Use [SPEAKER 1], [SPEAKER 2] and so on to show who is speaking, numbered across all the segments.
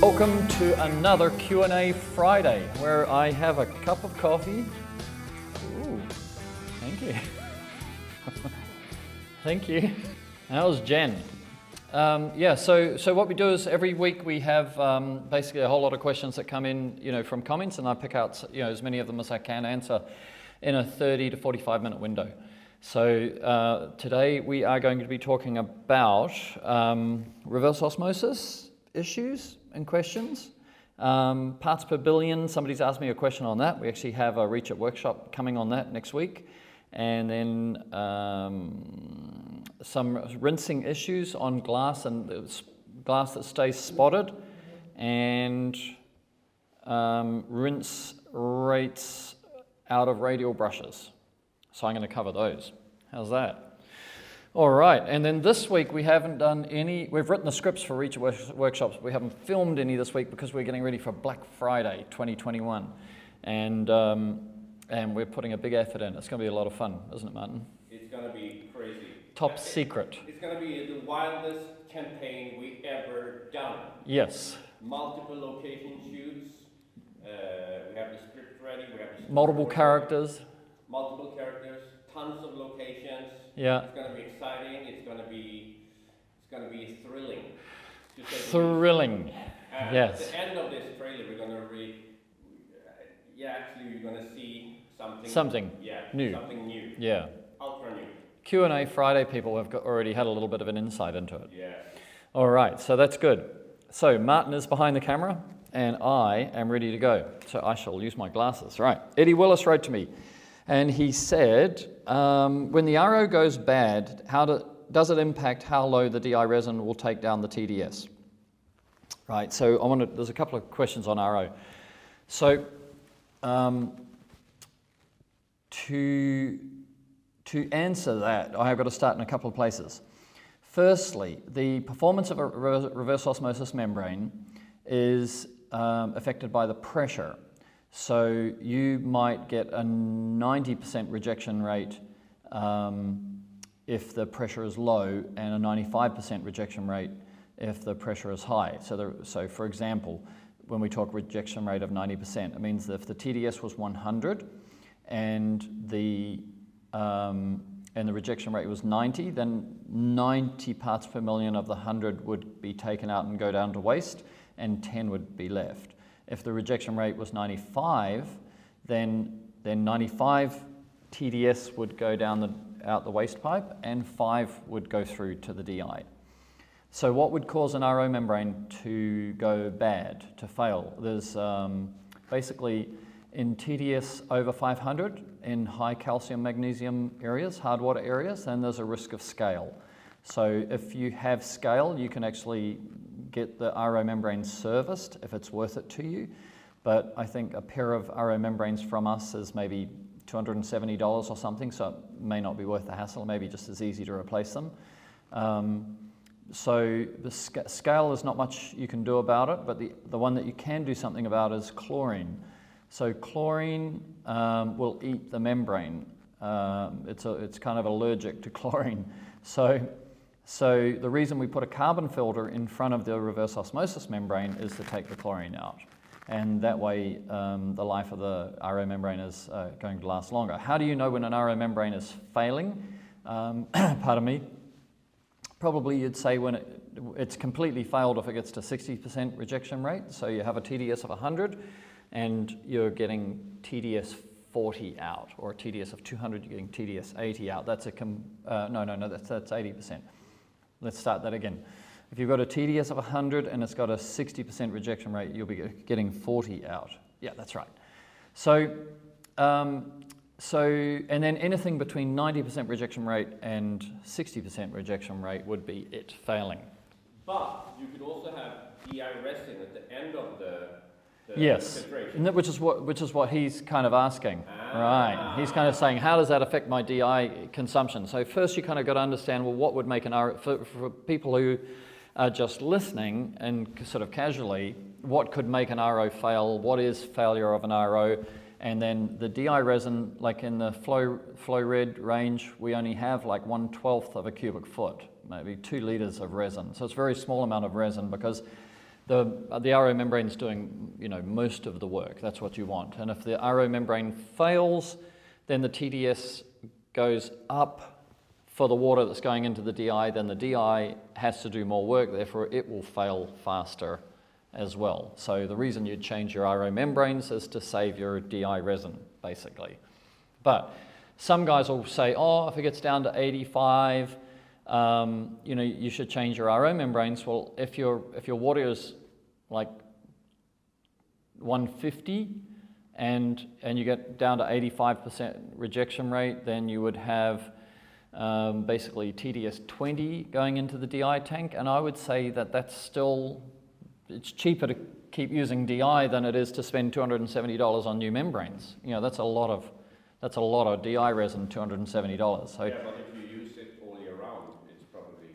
[SPEAKER 1] Welcome to another Q&A Friday where I have a cup of coffee. Ooh, thank you. thank you. How's Jen? Um, yeah, so, so what we do is every week we have um, basically a whole lot of questions that come in, you know, from comments, and I pick out, you know, as many of them as I can answer in a 30 to 45 minute window. So uh, today we are going to be talking about um, reverse osmosis issues and questions. Um, parts per billion, somebody's asked me a question on that. We actually have a Reach It workshop coming on that next week. And then um, some rinsing issues on glass and glass that stays spotted. And um, rinse rates out of radial brushes. So I'm going to cover those. How's that? All right, and then this week we haven't done any, we've written the scripts for each workshops, but we haven't filmed any this week because we're getting ready for Black Friday 2021. And, um, and we're putting a big effort in. It's going to be a lot of fun, isn't it, Martin?
[SPEAKER 2] It's going to be crazy.
[SPEAKER 1] Top secret.
[SPEAKER 2] It's going to be the wildest campaign we ever done.
[SPEAKER 1] Yes.
[SPEAKER 2] Multiple location shoots. Uh, we have the script ready. We have the
[SPEAKER 1] multiple characters.
[SPEAKER 2] Multiple characters. Tons of locations.
[SPEAKER 1] Yeah.
[SPEAKER 2] It's going to be exciting. It's going to be it's going to be thrilling.
[SPEAKER 1] Thrilling.
[SPEAKER 2] And
[SPEAKER 1] yes.
[SPEAKER 2] At the end of this trailer, we're going to read. Yeah, actually, you're going to see something.
[SPEAKER 1] Something.
[SPEAKER 2] Yeah.
[SPEAKER 1] New.
[SPEAKER 2] Something new.
[SPEAKER 1] Yeah.
[SPEAKER 2] Ultra new.
[SPEAKER 1] Q and A Friday people have got, already had a little bit of an insight into it.
[SPEAKER 2] Yeah.
[SPEAKER 1] All right, so that's good. So Martin is behind the camera, and I am ready to go. So I shall use my glasses. Right. Eddie Willis wrote to me. And he said, um, when the RO goes bad, how do, does it impact how low the DI resin will take down the TDS? Right, so I want to, there's a couple of questions on RO. So um, to, to answer that, I have got to start in a couple of places. Firstly, the performance of a reverse osmosis membrane is um, affected by the pressure. So you might get a 90% rejection rate um, if the pressure is low and a 95% rejection rate if the pressure is high. So, the, so for example, when we talk rejection rate of 90%, it means that if the TDS was 100 and the, um, and the rejection rate was 90, then 90 parts per million of the 100 would be taken out and go down to waste, and 10 would be left. If the rejection rate was 95, then, then 95 TDS would go down the, out the waste pipe and 5 would go through to the DI. So what would cause an RO membrane to go bad, to fail? There's um, basically in TDS over 500 in high calcium magnesium areas, hard water areas, then there's a risk of scale. So if you have scale, you can actually get the RO membrane serviced if it's worth it to you. But I think a pair of RO membranes from us is maybe $270 or something, so it may not be worth the hassle, maybe just as easy to replace them. Um, so the sc scale is not much you can do about it, but the, the one that you can do something about is chlorine. So chlorine um, will eat the membrane. Um, it's, a, it's kind of allergic to chlorine. So so the reason we put a carbon filter in front of the reverse osmosis membrane is to take the chlorine out. And that way um, the life of the RO membrane is uh, going to last longer. How do you know when an RO membrane is failing? Um, pardon me. Probably you'd say when it, it's completely failed if it gets to 60% rejection rate. So you have a TDS of 100 and you're getting TDS 40 out, or a TDS of 200, you're getting TDS 80 out. That's a, uh, no, no, no, that's, that's 80%. Let's start that again. If you've got a TDS of 100 and it's got a 60% rejection rate, you'll be getting 40 out. Yeah, that's right. So, um, so and then anything between 90% rejection rate and 60% rejection rate would be it failing.
[SPEAKER 2] But you could also have DI resin at the end of the
[SPEAKER 1] yes, which is what which is what he's kind of asking, ah. right? He's kind of saying, how does that affect my DI consumption? So first, you kind of got to understand, well, what would make an RO for, for people who are just listening and sort of casually, what could make an RO fail? What is failure of an RO? And then the DI resin, like in the flow, flow red range, we only have like one twelfth of a cubic foot, maybe two liters of resin. So it's a very small amount of resin because the, the RO membrane is doing you know, most of the work. That's what you want. And if the RO membrane fails, then the TDS goes up for the water that's going into the DI, then the DI has to do more work, therefore it will fail faster as well. So the reason you'd change your RO membranes is to save your DI resin, basically. But some guys will say, oh, if it gets down to 85, um, you know, you should change your RO membranes. Well, if your, if your water is like 150 and, and you get down to 85% rejection rate, then you would have um, basically TDS 20 going into the DI tank. And I would say that that's still, it's cheaper to keep using DI than it is to spend $270 on new membranes. You know, that's a lot of, that's a lot of DI resin, $270.
[SPEAKER 2] So, yeah, but if you use it all year round, it's probably...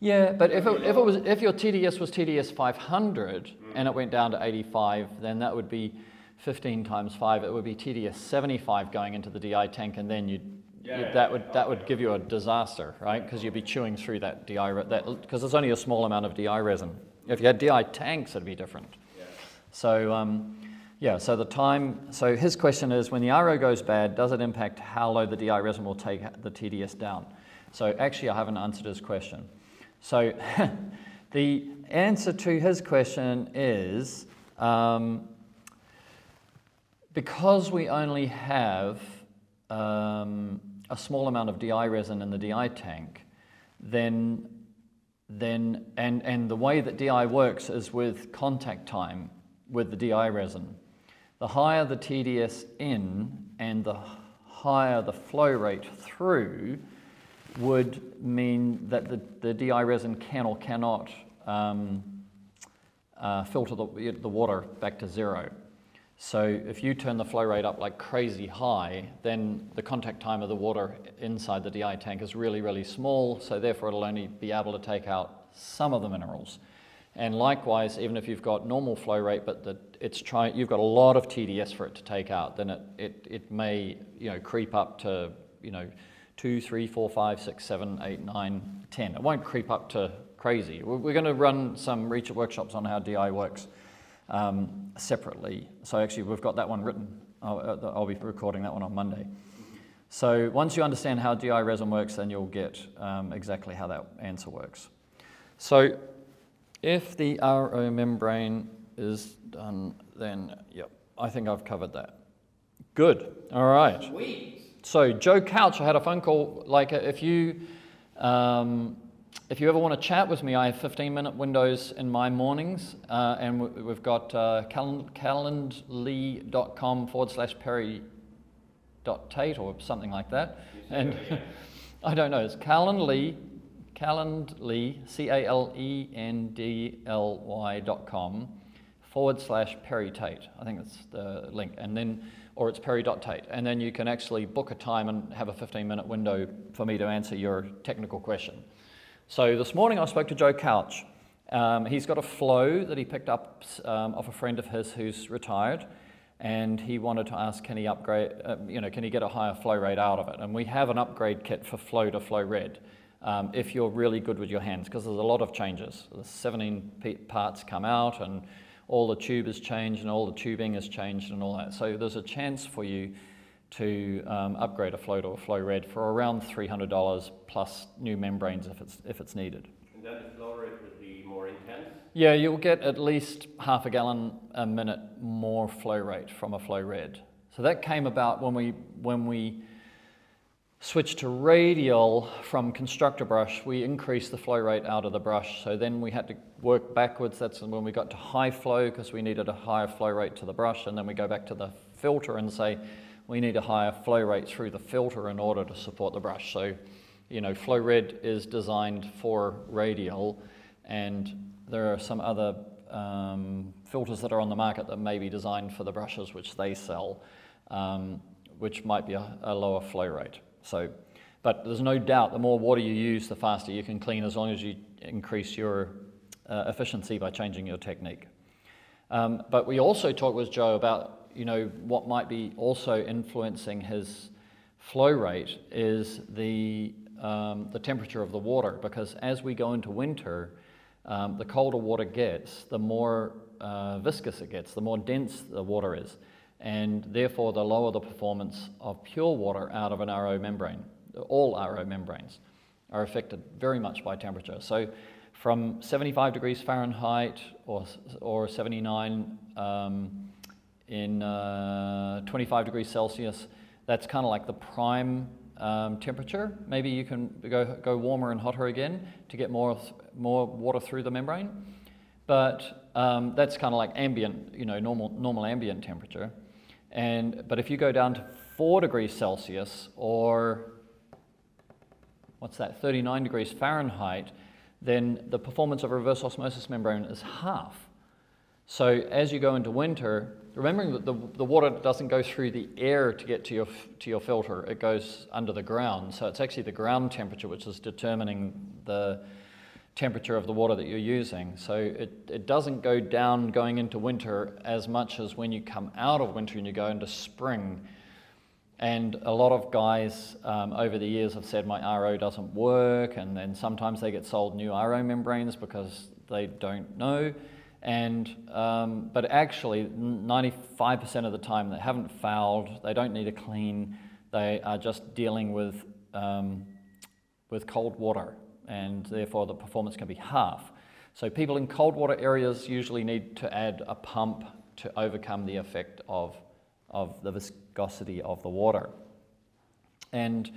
[SPEAKER 1] Yeah, but if it, if it was, if your TDS was TDS 500 mm. and it went down to 85, then that would be 15 times 5, it would be TDS 75 going into the DI tank, and then you'd, yeah, you'd that would that would give you a disaster, right? Because you'd be chewing through that DI that because there's only a small amount of DI resin. If you had DI tanks, it'd be different. Yeah. So. Um, yeah, so the time, so his question is when the RO goes bad, does it impact how low the DI resin will take the TDS down? So actually, I haven't answered his question. So the answer to his question is um, because we only have um, a small amount of DI resin in the DI tank, then, then and, and the way that DI works is with contact time with the DI resin. The higher the TDS in and the higher the flow rate through would mean that the, the DI resin can or cannot um, uh, filter the, the water back to zero. So if you turn the flow rate up like crazy high, then the contact time of the water inside the DI tank is really, really small, so therefore it'll only be able to take out some of the minerals. And likewise, even if you've got normal flow rate, but the, it's try, you've got a lot of TDS for it to take out, then it, it, it may you know, creep up to you know, 2, 3, 4, 5, 6, 7, 8, 9, 10. It won't creep up to crazy. We're, going to run some research workshops on how DI works um, separately. So actually, we've got that one written. I'll, uh, I'll, be recording that one on Monday. So once you understand how DI resin works, then you'll get um, exactly how that answer works. So if the RO membrane is done, then yep, I think I've covered that. Good. All right.
[SPEAKER 2] Sweet.
[SPEAKER 1] So Joe Couch, I had a phone call. Like if you um, if you ever want to chat with me, I have 15 minute windows in my mornings, uh, and we've got uh, calendly.com forward slash perry dot tate or something like that. And I don't know, it's Calendly, Calendly, C A L E N D L Y dot com forward slash Perry Tate. I think that's the link. And then, or it's perry.tate. And then you can actually book a time and have a 15 minute window for me to answer your technical question. So this morning I spoke to Joe Couch. Um, he's got a flow that he picked up um, off a friend of his who's retired, and he wanted to ask, can he upgrade, uh, you know, can he get a higher flow rate out of it? And we have an upgrade kit for flow to flow red. Um, if you're really good with your hands, because there's a lot of changes. The 17 parts come out, and all the tube has changed, and all the tubing has changed, and all that. So there's a chance for you to um, upgrade a flow to a flow red for around $300 plus new membranes if it's, if it's needed.
[SPEAKER 2] And then the flow rate would be more intense?
[SPEAKER 1] Yeah, you'll get at least half a gallon a minute more flow rate from a flow red. So that came about when we, when we switched to radial from constructor brush, we increased the flow rate out of the brush. So then we had to work backwards. That's when we got to high flow because we needed a higher flow rate to the brush. And then we go back to the filter and say, we need a higher flow rate through the filter in order to support the brush. So, you know, flow red is designed for radial, and there are some other um, filters that are on the market that may be designed for the brushes which they sell, um, which might be a, a, lower flow rate. So, but there's no doubt the more water you use, the faster you can clean as long as you increase your uh, efficiency by changing your technique. Um, but we also talked with Joe about you know, what might be also influencing his flow rate is the, um, the temperature of the water because as we go into winter, um, the colder water gets, the more uh, viscous it gets, the more dense the water is, and therefore the lower the performance of pure water out of an RO membrane. All RO membranes are affected very much by temperature. So from 75 degrees Fahrenheit or, or 79 um, in uh, 25 degrees Celsius, that's kind of like the prime um, temperature. Maybe you can go, go warmer and hotter again to get more, more water through the membrane. But um, that's kind of like ambient, you know, normal, normal ambient temperature. And, but if you go down to 4 degrees Celsius or what's that, 39 degrees Fahrenheit, then the performance of a reverse osmosis membrane is half. So as you go into winter, remembering that the, the water doesn't go through the air to get to your, to your filter, it goes under the ground. So it's actually the ground temperature which is determining the temperature of the water that you're using. So it, it doesn't go down going into winter as much as when you come out of winter and you go into spring. And a lot of guys um, over the years have said my RO doesn't work, and then sometimes they get sold new RO membranes because they don't know. And, um, but actually, 95% of the time they haven't fouled, they don't need a clean, they are just dealing with, um, with cold water, and therefore the performance can be half. So people in cold water areas usually need to add a pump to overcome the effect of, of the viscosity of the water. And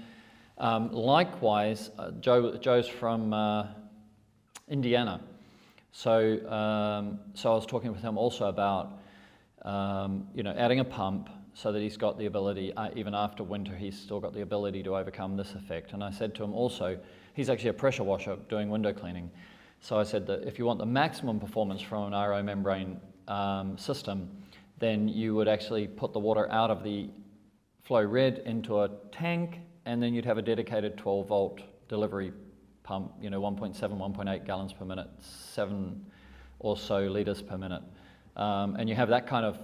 [SPEAKER 1] um, likewise, uh, Joe, Joe's from uh, Indiana. So, um, so I was talking with him also about, um, you know, adding a pump so that he's got the ability, uh, even after winter, he's still got the ability to overcome this effect. And I said to him also, he's actually a pressure washer doing window cleaning. So I said that if you want the maximum performance from an RO membrane um, system, then you would actually put the water out of the flow red into a tank, and then you'd have a dedicated 12 volt delivery pump, you know, 1.7, 1.8 gallons per minute, seven or so liters per minute. Um, and you have that kind of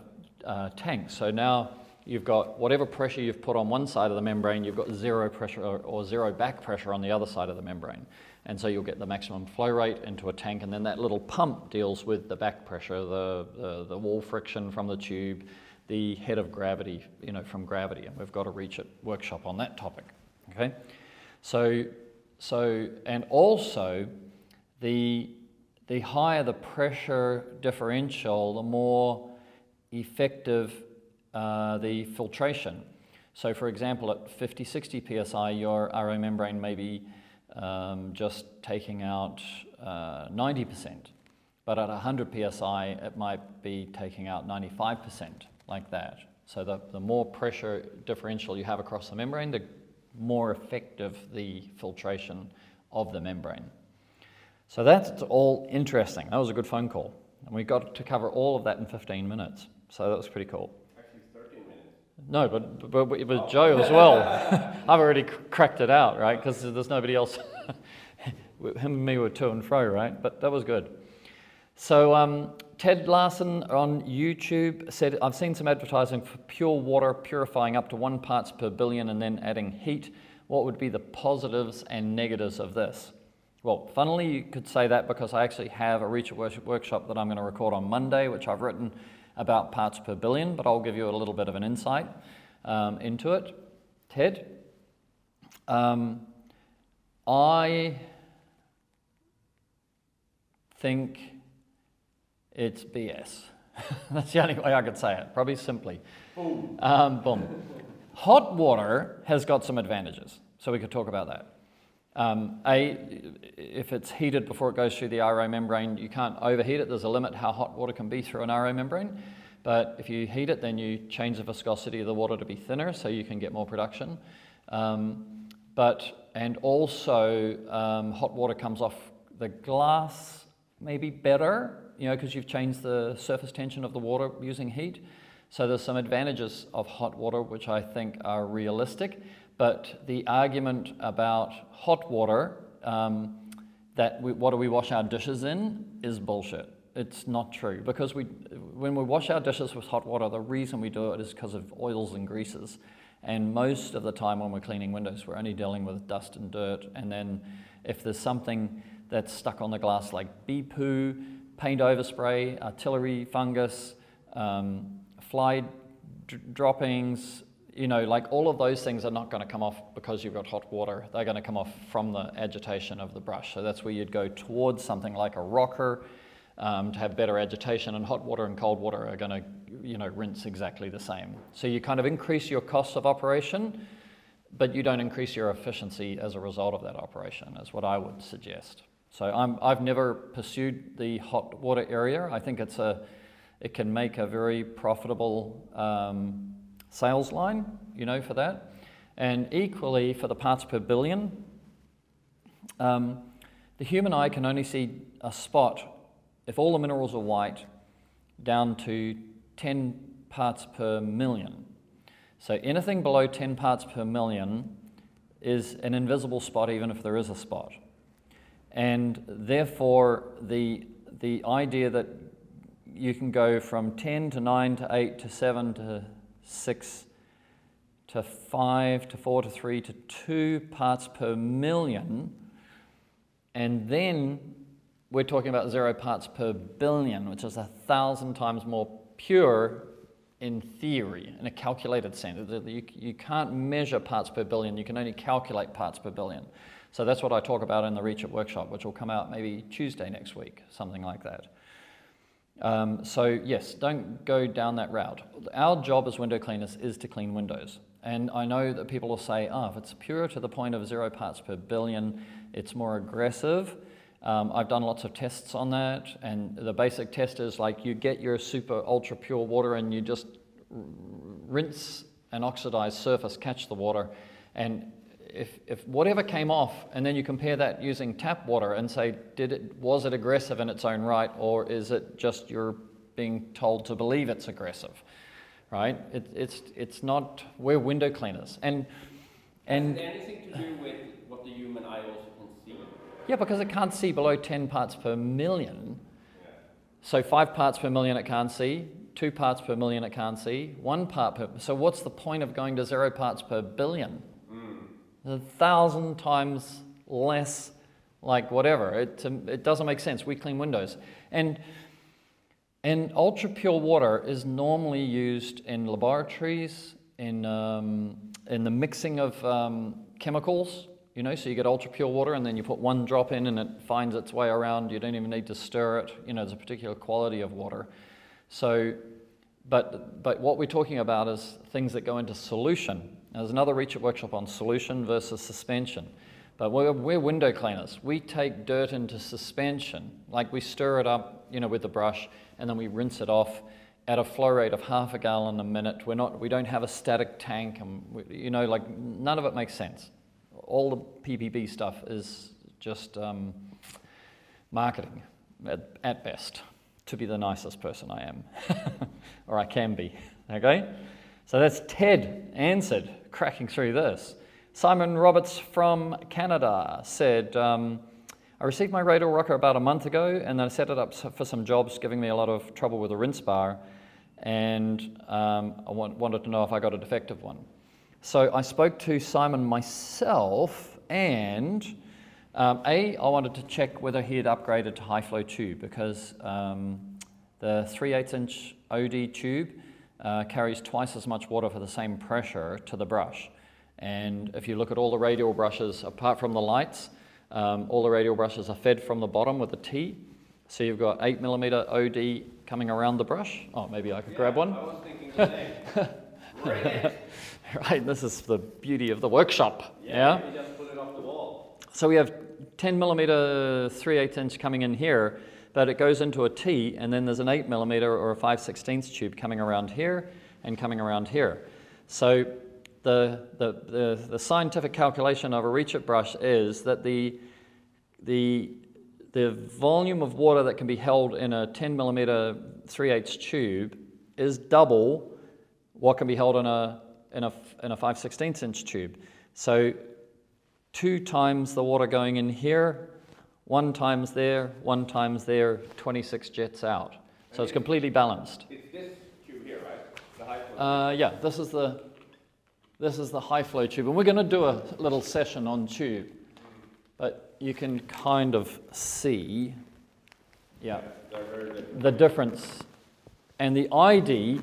[SPEAKER 1] uh, tank. So now you've got whatever pressure you've put on one side of the membrane, you've got zero pressure or, zero back pressure on the other side of the membrane. And so you'll get the maximum flow rate into a tank, and then that little pump deals with the back pressure, the, the, the wall friction from the tube, the head of gravity, you know, from gravity. And we've got a Reach It workshop on that topic. Okay? So so, and also the, the higher the pressure differential, the more effective uh, the filtration. So for example, at 50, 60 psi, your RO membrane may be um, just taking out uh, 90%. But at 100 psi, it might be taking out 95%, like that. So the, the more pressure differential you have across the membrane, the more effective the filtration of the membrane. So that's all interesting. That was a good phone call. And we got to cover all of that in 15 minutes. So that was pretty cool.
[SPEAKER 2] Actually, 13 minutes.
[SPEAKER 1] No, but, but with oh. Joe as well. I've already cracked it out, right? Because there's nobody else. Him and me were to and fro, right? But that was good. So um, Ted Larson on YouTube said, I've seen some advertising for pure water purifying up to one parts per billion and then adding heat. What would be the positives and negatives of this? Well, funnily, you could say that because I actually have a Reach Worship workshop that I'm going to record on Monday, which I've written about parts per billion, but I'll give you a little bit of an insight um, into it. Ted, um, I think it's BS. That's the only way I could say it, probably simply. Boom. Um, boom. Hot water has got some advantages, so we could talk about that. Um, a, if it's heated before it goes through the RO membrane, you can't overheat it. There's a limit how hot water can be through an RO membrane. But if you heat it, then you change the viscosity of the water to be thinner so you can get more production. Um, but, and also, um, hot water comes off the glass maybe better you know, because you've changed the surface tension of the water using heat. So there's some advantages of hot water which I think are realistic. But the argument about hot water, um, that we, what do we wash our dishes in, is bullshit. It's not true because we, when we wash our dishes with hot water, the reason we do it is because of oils and greases. And most of the time when we're cleaning windows, we're only dealing with dust and dirt. And then if there's something that's stuck on the glass, like bee poo, paint overspray, artillery fungus, um, fly droppings, you know, like all of those things are not going to come off because you've got hot water. They're going to come off from the agitation of the brush. So that's where you'd go towards something like a rocker um, to have better agitation, and hot water and cold water are going to, you know, rinse exactly the same. So you kind of increase your costs of operation, but you don't increase your efficiency as a result of that operation, is what I would suggest. So i have never pursued the hot water area. I think it's a, it can make a very profitable um, sales line, you know, for that. And equally for the parts per billion, um, the human eye can only see a spot if all the minerals are white down to 10 parts per million. So anything below 10 parts per million is an invisible spot even if there is a spot. And therefore, the, the idea that you can go from 10 to 9 to 8 to 7 to 6 to 5 to 4 to 3 to 2 parts per million, and then we're talking about zero parts per billion, which is a thousand times more pure in theory, in a calculated sense. You, you can't measure parts per billion, you can only calculate parts per billion. So that's what I talk about in the Reach It workshop, which will come out maybe Tuesday next week, something like that. Um, so yes, don't go down that route. Our job as window cleaners is to clean windows. And I know that people will say, oh, if it's pure to the point of zero parts per billion, it's more aggressive. Um, I've done lots of tests on that, and the basic test is like you get your super ultra pure water and you just rinse an oxidized surface, catch the water, and if, if whatever came off, and then you compare that using tap water and say, did it, was it aggressive in its own right, or is it just you're being told to believe it's aggressive, right? It, it's, it's not, we're window cleaners. And,
[SPEAKER 2] and anything to do with what the human eye also can see?
[SPEAKER 1] Yeah, because it can't see below 10 parts per million. So five parts per million it can't see, two parts per million it can't see, one part per, so what's the point of going to zero parts per billion? A thousand times less like whatever. It, it doesn't make sense. We clean windows. And, and ultra pure water is normally used in laboratories, in, um, in the mixing of um, chemicals. You know, so you get ultra pure water and then you put one drop in and it finds its way around. You don't even need to stir it. You know, there's a particular quality of water. So, but, but what we're talking about is things that go into solution. There's another Reach It workshop on solution versus suspension. But we're, we're, window cleaners. We take dirt into suspension, like we stir it up, you know, with the brush, and then we rinse it off at a flow rate of half a gallon a minute. We're not, we don't have a static tank, and we, you know, like none of it makes sense. All the PPB stuff is just um, marketing at, at best. To be the nicest person I am, or I can be. Okay. So that's Ted answered, cracking through this. Simon Roberts from Canada said, um, I received my radial rocker about a month ago and then I set it up for some jobs, giving me a lot of trouble with the rinse bar. And um, I want, wanted to know if I got a defective one. So I spoke to Simon myself and um, A, I wanted to check whether he had upgraded to high flow tube because um, the 3 8 inch OD tube uh, carries twice as much water for the same pressure to the brush. And if you look at all the radial brushes, apart from the lights, um, all the radial brushes are fed from the bottom with a T. So you've got 8 millimeter OD coming around the brush. Oh, maybe I could
[SPEAKER 2] yeah,
[SPEAKER 1] grab one.
[SPEAKER 2] I was thinking the same.
[SPEAKER 1] right, this is the beauty of the workshop.
[SPEAKER 2] Yeah, yeah? just put it off the wall.
[SPEAKER 1] So we have 10 millimeter 3 8 inch coming in here but it goes into a T, and then there's an 8 millimeter or a 5 16 tube coming around here and coming around here. So the, the, the, the scientific calculation of a reach it brush is that the, the, the volume of water that can be held in a 10 millimeter 3 8 tube is double what can be held in a, in a, in a 5 16 inch tube. So two times the water going in here one times there, one times there, 26 jets out. So it's completely balanced.
[SPEAKER 2] It's this tube here, right? The high flow.
[SPEAKER 1] Uh, yeah, this is the this is the high flow tube, and we're going to do a little session on tube. But you can kind of see, yeah,
[SPEAKER 2] They're very different.
[SPEAKER 1] the difference. And the ID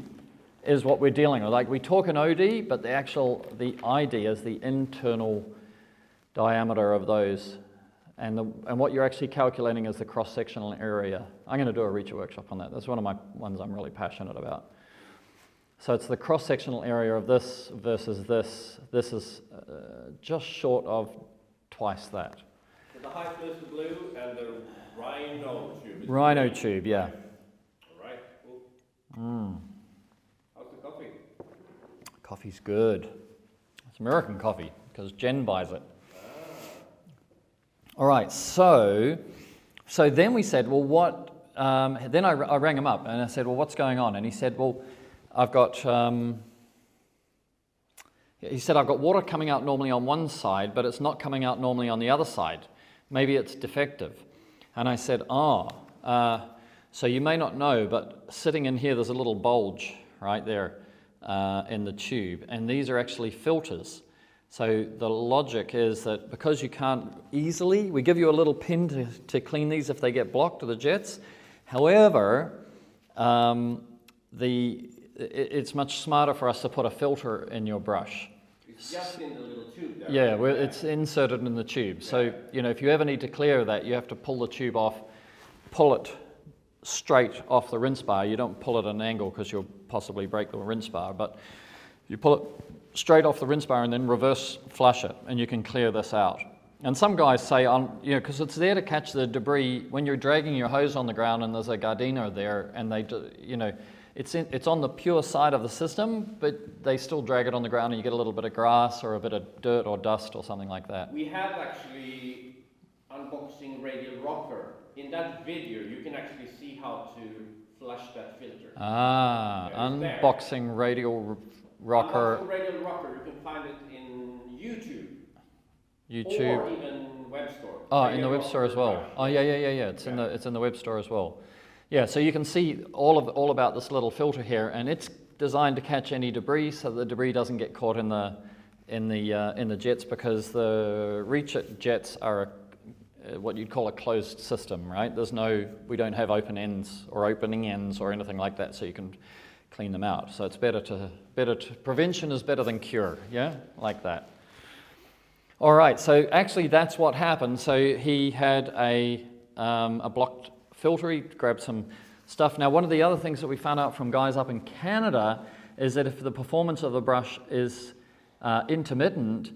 [SPEAKER 1] is what we're dealing with. Like we talk an OD, but the actual, the ID is the internal diameter of those. And, the, and what you're actually calculating is the cross-sectional area. I'm going to do a Reach It workshop on that. That's one of my ones I'm really passionate about. So it's the cross-sectional area of this versus this. This is uh, just short of twice that.
[SPEAKER 2] So the high is blue and the rhino tube
[SPEAKER 1] Rhino tube, yeah.
[SPEAKER 2] All right, cool.
[SPEAKER 1] Mm.
[SPEAKER 2] How's the coffee?
[SPEAKER 1] Coffee's good. It's American coffee because Jen buys it. All right, so so then we said, well, what? Um, then I, I rang him up and I said, well, what's going on? And he said, well, I've got. Um, he said, I've got water coming out normally on one side, but it's not coming out normally on the other side. Maybe it's defective. And I said, ah, uh, so you may not know, but sitting in here, there's a little bulge right there uh, in the tube, and these are actually filters. So the logic is that because you can't easily, we give you a little pin to, to clean these if they get blocked to the jets. However, um, the, it, it's much smarter for us to put a filter in your brush.
[SPEAKER 2] It's just in the little tube there.
[SPEAKER 1] Yeah, well, it's inserted in the tube. So, you know, if you ever need to clear that, you have to pull the tube off, pull it straight off the rinse bar. You don't pull it at an angle because you'll possibly break the rinse bar, but you pull it straight off the rinse bar and then reverse flush it, and you can clear this out. And some guys say, on, you know, because it's there to catch the debris when you're dragging your hose on the ground and there's a Gardena there, and they, you know, it's, in, it's on the pure side of the system, but they still drag it on the ground and you get a little bit of grass or a bit of dirt or dust or something like that.
[SPEAKER 2] We have actually unboxing radial rocker. In that video, you can actually see how to flush that filter.
[SPEAKER 1] Ah,
[SPEAKER 2] it's there.
[SPEAKER 1] unboxing radial rocker,
[SPEAKER 2] radial rocker, you can find it in YouTube.
[SPEAKER 1] YouTube.
[SPEAKER 2] Or even web store.
[SPEAKER 1] Oh, in the web store as well. Oh, yeah, yeah, yeah, yeah. It's in the it's in the web store as well. Yeah, so you can see all of all about this little filter here, and it's designed to catch any debris, so the debris doesn't get caught in the in the uh, in the jets because the reach jets are a, uh, what you'd call a closed system, right? There's no we don't have open ends or opening ends or anything like that, so you can clean them out. So it's better to better to, prevention is better than cure, yeah, like that. All right, so actually that's what happened. So he had a, um, a blocked filter, he grabbed some stuff. Now, one of the other things that we found out from guys up in Canada is that if the performance of the brush is uh, intermittent,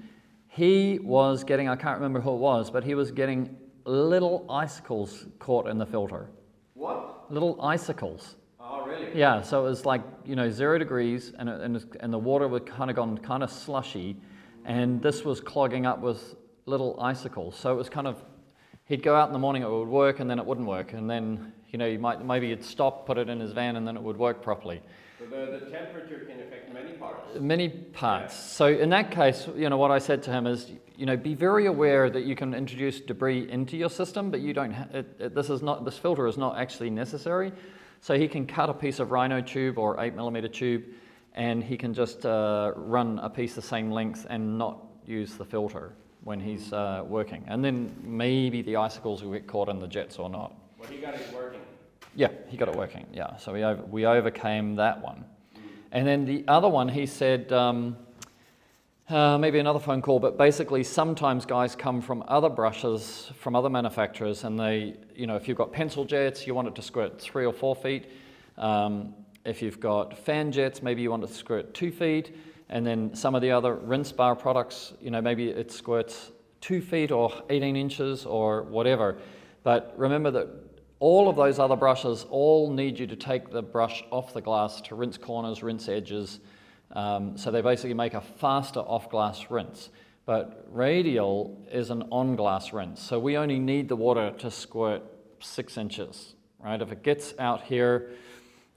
[SPEAKER 1] he was getting, I can't remember who it was, but he was getting little icicles caught in the filter.
[SPEAKER 2] What?
[SPEAKER 1] Little icicles.
[SPEAKER 2] Oh, really?
[SPEAKER 1] Yeah, so it was like, you know, zero degrees and, it- and, and the water was kind of gone kind of slushy and this was clogging up with little icicles. So it was kind of, he'd go out in the morning, it would work and then it wouldn't work. And then, you know, you might, maybe he'd stop, put it in his van and then it would work properly.
[SPEAKER 2] So the, the temperature can affect many parts.
[SPEAKER 1] Many parts. So in that case, you know, what I said to him is, you know, be very aware that you can introduce debris into your system, but you don't. Ha- it, it, this is not. This filter is not actually necessary. So he can cut a piece of rhino tube or eight millimeter tube, and he can just uh, run a piece the same length and not use the filter when he's uh, working. And then maybe the icicles will get caught in the jets or not.
[SPEAKER 2] Well, he got it working.
[SPEAKER 1] Yeah, he got it working. Yeah, so we, over, we overcame that one. And then the other one, he said, um, uh, maybe another phone call, but basically sometimes guys come from other brushes, from other manufacturers, and they, you know, if you've got pencil jets, you want it to squirt three or four feet. Um, if you've got fan jets, maybe you want it to squirt two feet. And then some of the other rinse bar products, you know, maybe it squirts two feet or 18 inches or whatever. But remember that all of those other brushes all need you to take the brush off the glass to rinse corners, rinse edges. Um, so they basically make a faster off glass rinse. But radial is an on glass rinse. So we only need the water to squirt six inches, right? If it gets out here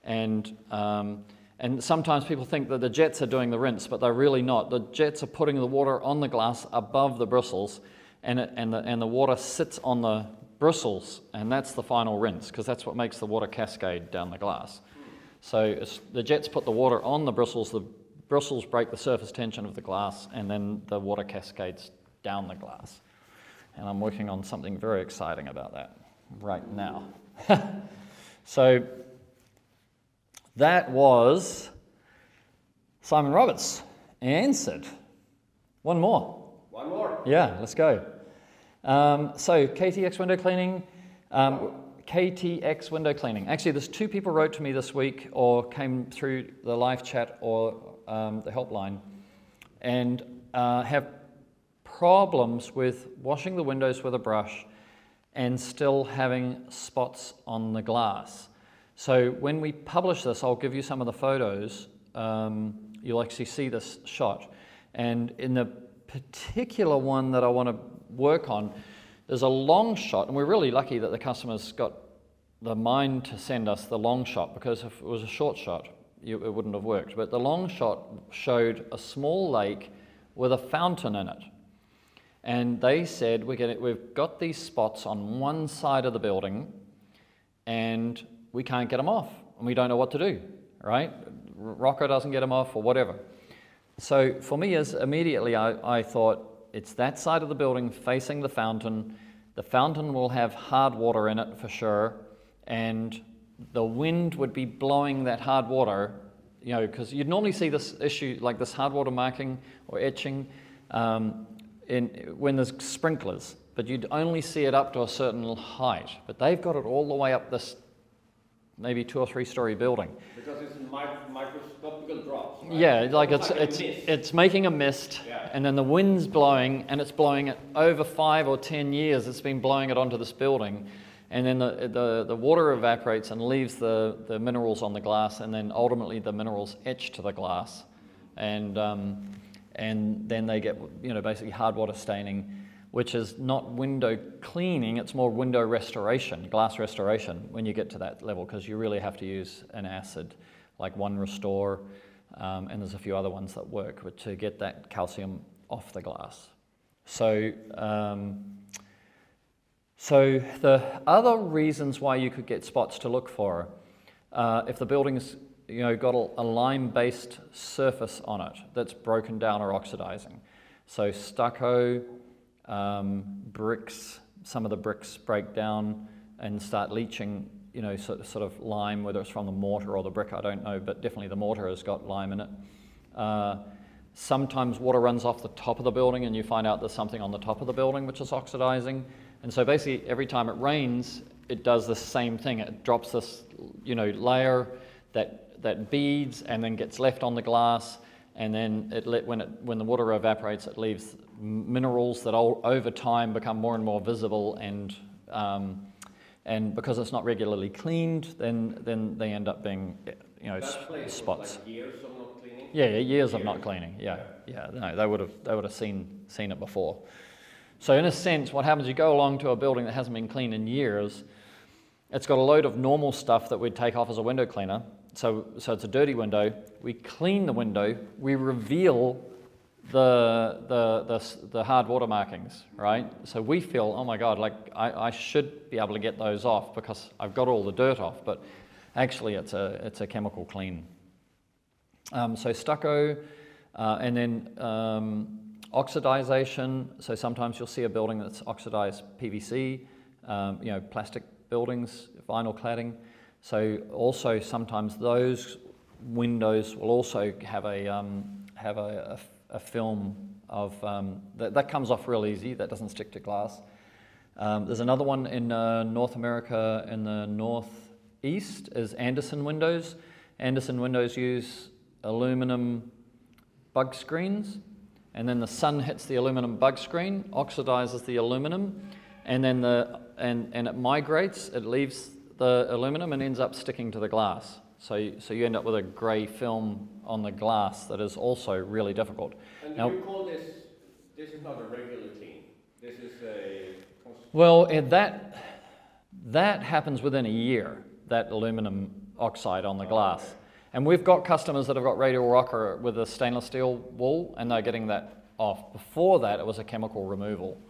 [SPEAKER 1] and um, and sometimes people think that the jets are doing the rinse, but they're really not. The jets are putting the water on the glass above the bristles, and, it, and, the, and the water sits on the bristles, and that's the final rinse, because that's what makes the water cascade down the glass. So the jets put the water on the bristles, the bristles break the surface tension of the glass, and then the water cascades down the glass. And I'm working on something very exciting about that right now. so that was Simon Roberts answered. One more.
[SPEAKER 2] One more.
[SPEAKER 1] Yeah, let's go. Um, so KTX window cleaning. Um, KTX window cleaning. Actually, there's two people wrote to me this week or came through the live chat or um, the helpline and uh, have problems with washing the windows with a brush and still having spots on the glass. So when we publish this, I'll give you some of the photos. Um, you'll actually see this shot. And in the particular one that I want to work on, there's a long shot, and we're really lucky that the customer's got the mind to send us the long shot because if it was a short shot, it wouldn't have worked. But the long shot showed a small lake with a fountain in it. And they said, we We've got these spots on one side of the building and we can't get them off and we don't know what to do, right? Rocker doesn't get them off or whatever. So for me, as immediately I, I thought it's that side of the building facing the fountain. The fountain will have hard water in it for sure, and the wind would be blowing that hard water, you know, because you'd normally see this issue like this hard water marking or etching um, in, when there's sprinklers, but you'd only see it up to a certain height. But they've got it all the way up this maybe two or three story building.
[SPEAKER 2] Because it's microscopical drops. Right?
[SPEAKER 1] Yeah, like it's like it's it's making a mist, yeah. and then the wind's blowing, and it's blowing it over five or ten years. It's been blowing it onto this building, and then the the, the water evaporates and leaves the the minerals on the glass, and then ultimately the minerals etch to the glass, and um, and then they get you know basically hard water staining which is not window cleaning, it's more window restoration, glass restoration when you get to that level, because you really have to use an acid like One Restore, um, and there's a few other ones that work to get that calcium off the glass. So, um, so the other reasons why you could get spots to look for, uh, if the building's you know, got a, lime-based surface on it that's broken down or oxidizing. So stucco, um, bricks, some of the bricks break down and start leaching, you know, sort, sort of lime, whether it's from the mortar or the brick, I don't know, but definitely the mortar has got lime in it. Uh, sometimes water runs off the top of the building and you find out there's something on the top of the building which is oxidizing. And so basically every time it rains, it does the same thing. It drops this, you know, layer that, that beads and then gets left on the glass and then it let, when, it, when the water evaporates, it leaves minerals that all, over time become more and more visible and, um, and because it's not regularly cleaned, then, then they end up being you know, spots.
[SPEAKER 2] Like years of not cleaning?
[SPEAKER 1] Yeah, yeah years, years, of not cleaning. Yeah, yeah. No, they would have they would have seen seen it before. So in a sense, what happens? You go along to a building that hasn't been cleaned in years. It's got a load of normal stuff that we'd take off as a window cleaner, so, so it's a dirty window. We clean the window. We reveal the, the, the, the, hard water markings, right? So we feel, oh my God, like I, I should be able to get those off because I've got all the dirt off, but actually it's a, it's a chemical clean. Um, so stucco, uh, and then um, oxidization. So sometimes you'll see a building that's oxidized PVC, um, you know, plastic buildings, vinyl cladding. So also sometimes those windows will also have a, um, have a, a, a, film of, um, that, that comes off real easy, that doesn't stick to glass. Um, there's another one in uh, North America in the northeast is Andersen windows. Andersen windows use aluminum bug screens and then the sun hits the aluminum bug screen, oxidizes the aluminum, and then the, and, and it migrates, it leaves the aluminum and ends up sticking to the glass. So you, so you end up with a grey film on the glass that is also really difficult.
[SPEAKER 2] And now, you call this, this is not a regular clean, this is a...
[SPEAKER 1] Well, eh, that, that happens within a year, that aluminum oxide on the glass. And we've got customers that have got radial rocker with a stainless steel wool and they're getting that off. Before that, it was a chemical removal.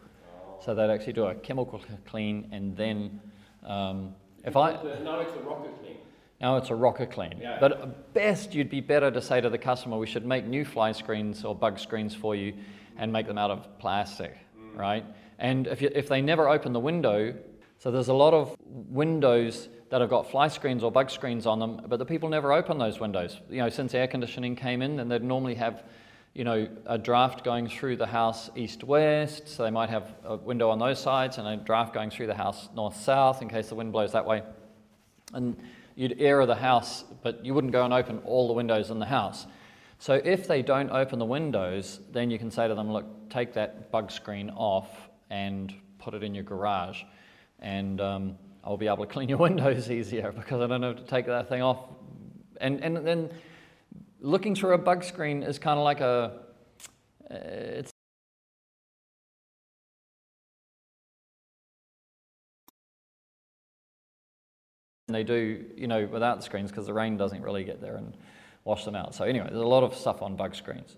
[SPEAKER 1] So they'd actually do a chemical clean and then um,
[SPEAKER 2] if I now it's a rocker clean.
[SPEAKER 1] Now it's a rocker clean. Yeah. But best, you'd be better to say to the customer, we should make new fly screens or bug screens for you, and make them out of plastic. Mm. right? And if, you, if they never open the window, so there's a lot of windows that have got fly screens or bug screens on them, but the people never open those windows. You know, since air conditioning came in, then they'd normally have, you know, a draft going through the house east-west, so they might have a window on those sides and a draft going through the house north-south in case the wind blows that way. And you'd air the house, but you wouldn't go and open all the windows in the house. So if they don't open the windows, then you can say to them, look, take that bug screen off and put it in your garage. And um, I'll be able to clean your windows easier because I don't have to take that thing off. And, and then looking through a bug screen is kind of like a, uh, it's they do, you know, without the screens because the rain doesn't really get there and wash them out. So anyway, there's a lot of stuff on bug screens.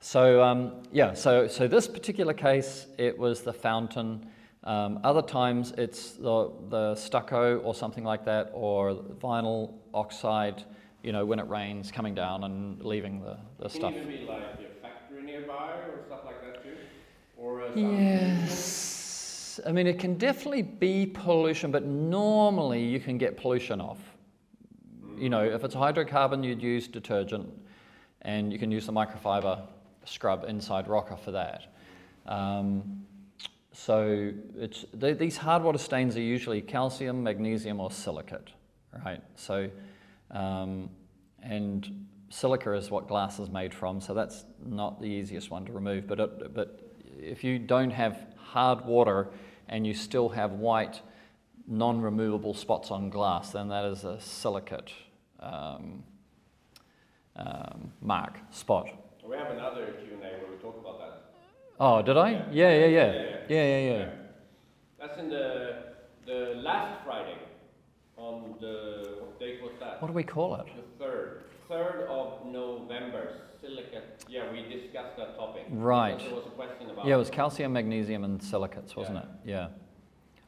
[SPEAKER 1] So um, yeah, so, so this particular case, it was the fountain. Um, other times it's the, the stucco or something like that, or vinyl oxide, you know, when it rains, coming down and leaving the, the
[SPEAKER 2] Can
[SPEAKER 1] stuff.
[SPEAKER 2] even be like a factory nearby or stuff like that too? Or uh,
[SPEAKER 1] Yes. I mean, it can definitely be pollution, but normally you can get pollution off. You know, if it's hydrocarbon, you'd use detergent, and you can use the microfiber scrub inside Rocker for that. Um, so it's, these hard water stains are usually calcium, magnesium, or silicate, right? So, um, and silica is what glass is made from, so that's not the easiest one to remove. But, it, but if you don't have hard water and you still have white, non-removable spots on glass, then that is a silicate um, um, mark, spot.
[SPEAKER 2] We have another Q&A where we talk about.
[SPEAKER 1] Oh, did I?
[SPEAKER 2] Yeah.
[SPEAKER 1] Yeah, yeah, yeah.
[SPEAKER 2] Yeah,
[SPEAKER 1] Yeah.
[SPEAKER 2] That's in the the last Friday. On the what date was that?
[SPEAKER 1] What do we call it?
[SPEAKER 2] The third, third of November. Silicate. Yeah, we discussed that topic.
[SPEAKER 1] Right.
[SPEAKER 2] There was a question about.
[SPEAKER 1] Yeah, it was calcium, magnesium, and silicates, wasn't
[SPEAKER 2] Yeah.
[SPEAKER 1] it? Yeah.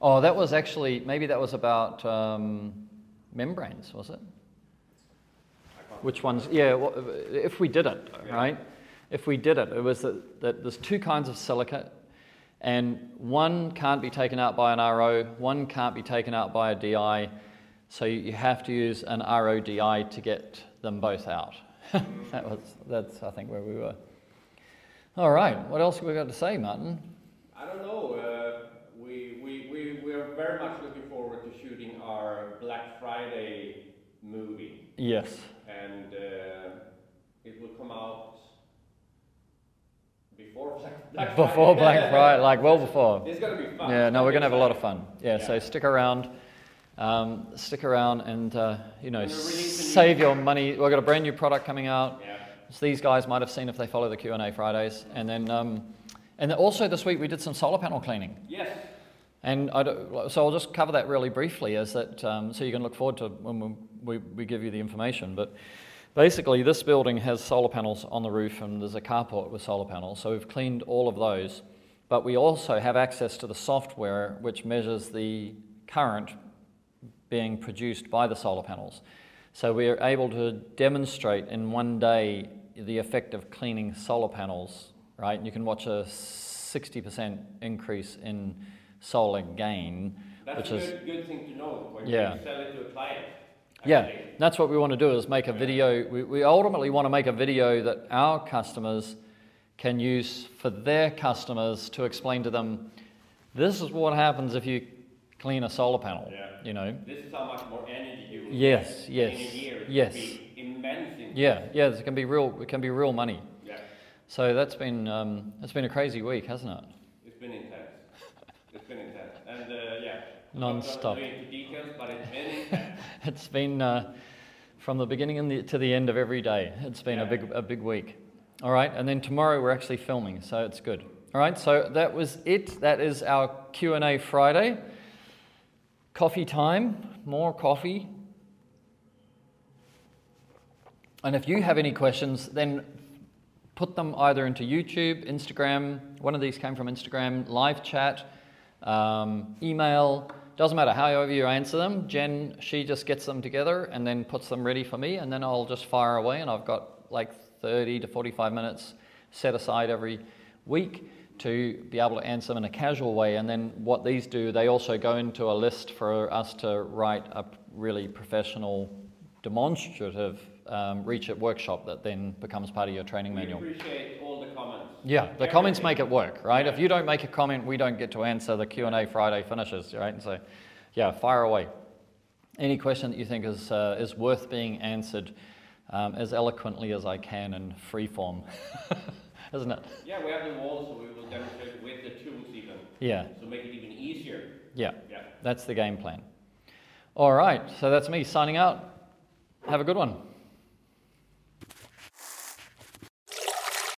[SPEAKER 1] Oh, that was actually, maybe that was about um, membranes, was it? Which ones? Yeah, wha- if we did it,
[SPEAKER 2] Yeah.
[SPEAKER 1] right? If we did it, it was that, that there's two kinds of silicate, and one can't be taken out by an RO, one can't be taken out by a DI, so you you have to use an RO DI to get them both out. that was, that's, I think, where we were. All right, what else have we got to say, Martin?
[SPEAKER 2] I don't know. Uh, we, we, we, we are very much looking forward to shooting our Black Friday movie.
[SPEAKER 1] Yes.
[SPEAKER 2] And uh, it will come out before Black, Black
[SPEAKER 1] Before
[SPEAKER 2] Friday.
[SPEAKER 1] Black Friday, like well before.
[SPEAKER 2] It's going to be fun.
[SPEAKER 1] Yeah, no, we're going to have a lot of fun. Yeah, so stick around. Um, stick around and, uh, you know,
[SPEAKER 2] We're gonna release a new-
[SPEAKER 1] save your money. We've got a brand new product coming out.
[SPEAKER 2] Yeah.
[SPEAKER 1] So these guys might have seen if they follow the Q&A Fridays. And then, um, and then also this week we did some solar panel cleaning.
[SPEAKER 2] Yes.
[SPEAKER 1] And I don't- so I'll just cover that really briefly, is that um, so you can look forward to when we, we, we give you the information. But basically, this building has solar panels on the roof, and there's a carport with solar panels. So we've cleaned all of those. But we also have access to the software which measures the current being produced by the solar panels. So we are able to demonstrate in one day the effect of cleaning solar panels, right? And you can watch a 60% increase in solar gain,
[SPEAKER 2] That's
[SPEAKER 1] which
[SPEAKER 2] a
[SPEAKER 1] is
[SPEAKER 2] good, good thing to know when
[SPEAKER 1] Yeah.
[SPEAKER 2] you sell it to a client.
[SPEAKER 1] Yeah, that's what we want to do is make a video. We, we ultimately want to make a video that our customers can use for their customers to explain to them, this is what happens if you clean a solar panel,
[SPEAKER 2] Yeah.
[SPEAKER 1] you know?
[SPEAKER 2] This is how much more energy you will
[SPEAKER 1] Yes, yes,
[SPEAKER 2] in a year.
[SPEAKER 1] Yes. Yeah, yeah, it can be real, it can be real money.
[SPEAKER 2] yeah.
[SPEAKER 1] So that's been, um, it's been a crazy week, hasn't it?
[SPEAKER 2] It's been intense. It's been intense. And uh, yeah. I'm not
[SPEAKER 1] Non-stop.
[SPEAKER 2] gonna go into details, but it's been intense.
[SPEAKER 1] It's been uh, from the beginning the, to the end of every day. It's been a big, a big week. All right, and then tomorrow we're actually filming, so it's good. All right, so that was it. That is our Q and A Friday. Coffee time, more coffee. And if you have any questions, then put them either into YouTube, Instagram. One of these came from Instagram, live chat, um, email. Doesn't matter however you answer them. Jen, she just gets them together and then puts them ready for me, and then I'll just fire away. And I've got like 30 to 45 minutes set aside every week to be able to answer them in a casual way. And then what these do, they also go into a list for us to write a really professional, demonstrative um, Reach It workshop that then becomes part of your training
[SPEAKER 2] We
[SPEAKER 1] manual.
[SPEAKER 2] appreciate all the comments.
[SPEAKER 1] Yeah, the comments make it work, right? If you don't make a comment, we don't get to answer the Q&A Friday finishes, right? And so, yeah, fire away. Any question that you think is, uh, is worth being answered um, as eloquently as I can in free form, isn't it?
[SPEAKER 2] Yeah, we have the wall, so we will demonstrate with the tools even,
[SPEAKER 1] Yeah,
[SPEAKER 2] so make it even easier.
[SPEAKER 1] yeah,
[SPEAKER 2] Yeah.
[SPEAKER 1] that's the game plan. All right, so that's me signing out. Have a good one.